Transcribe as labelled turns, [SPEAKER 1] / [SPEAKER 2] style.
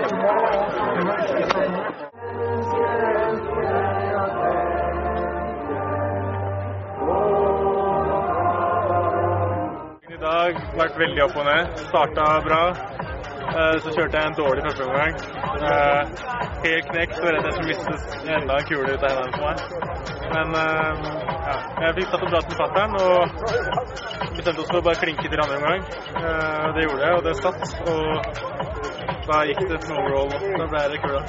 [SPEAKER 1] I dag vært veldig opp og ned. Starta bra. Eh, så kjørte jeg en dårlig første omgang. Eh, helt knekt så redd jeg skulle miste enda en kule ut av hendene på meg. Men eh, ja, jeg fikk tatt en prat med fatter'n og bestemte oss for å bare klinke til andre omgang. Det gjorde jeg, og det satt. Og da gikk det snowroll. Da ble det kula.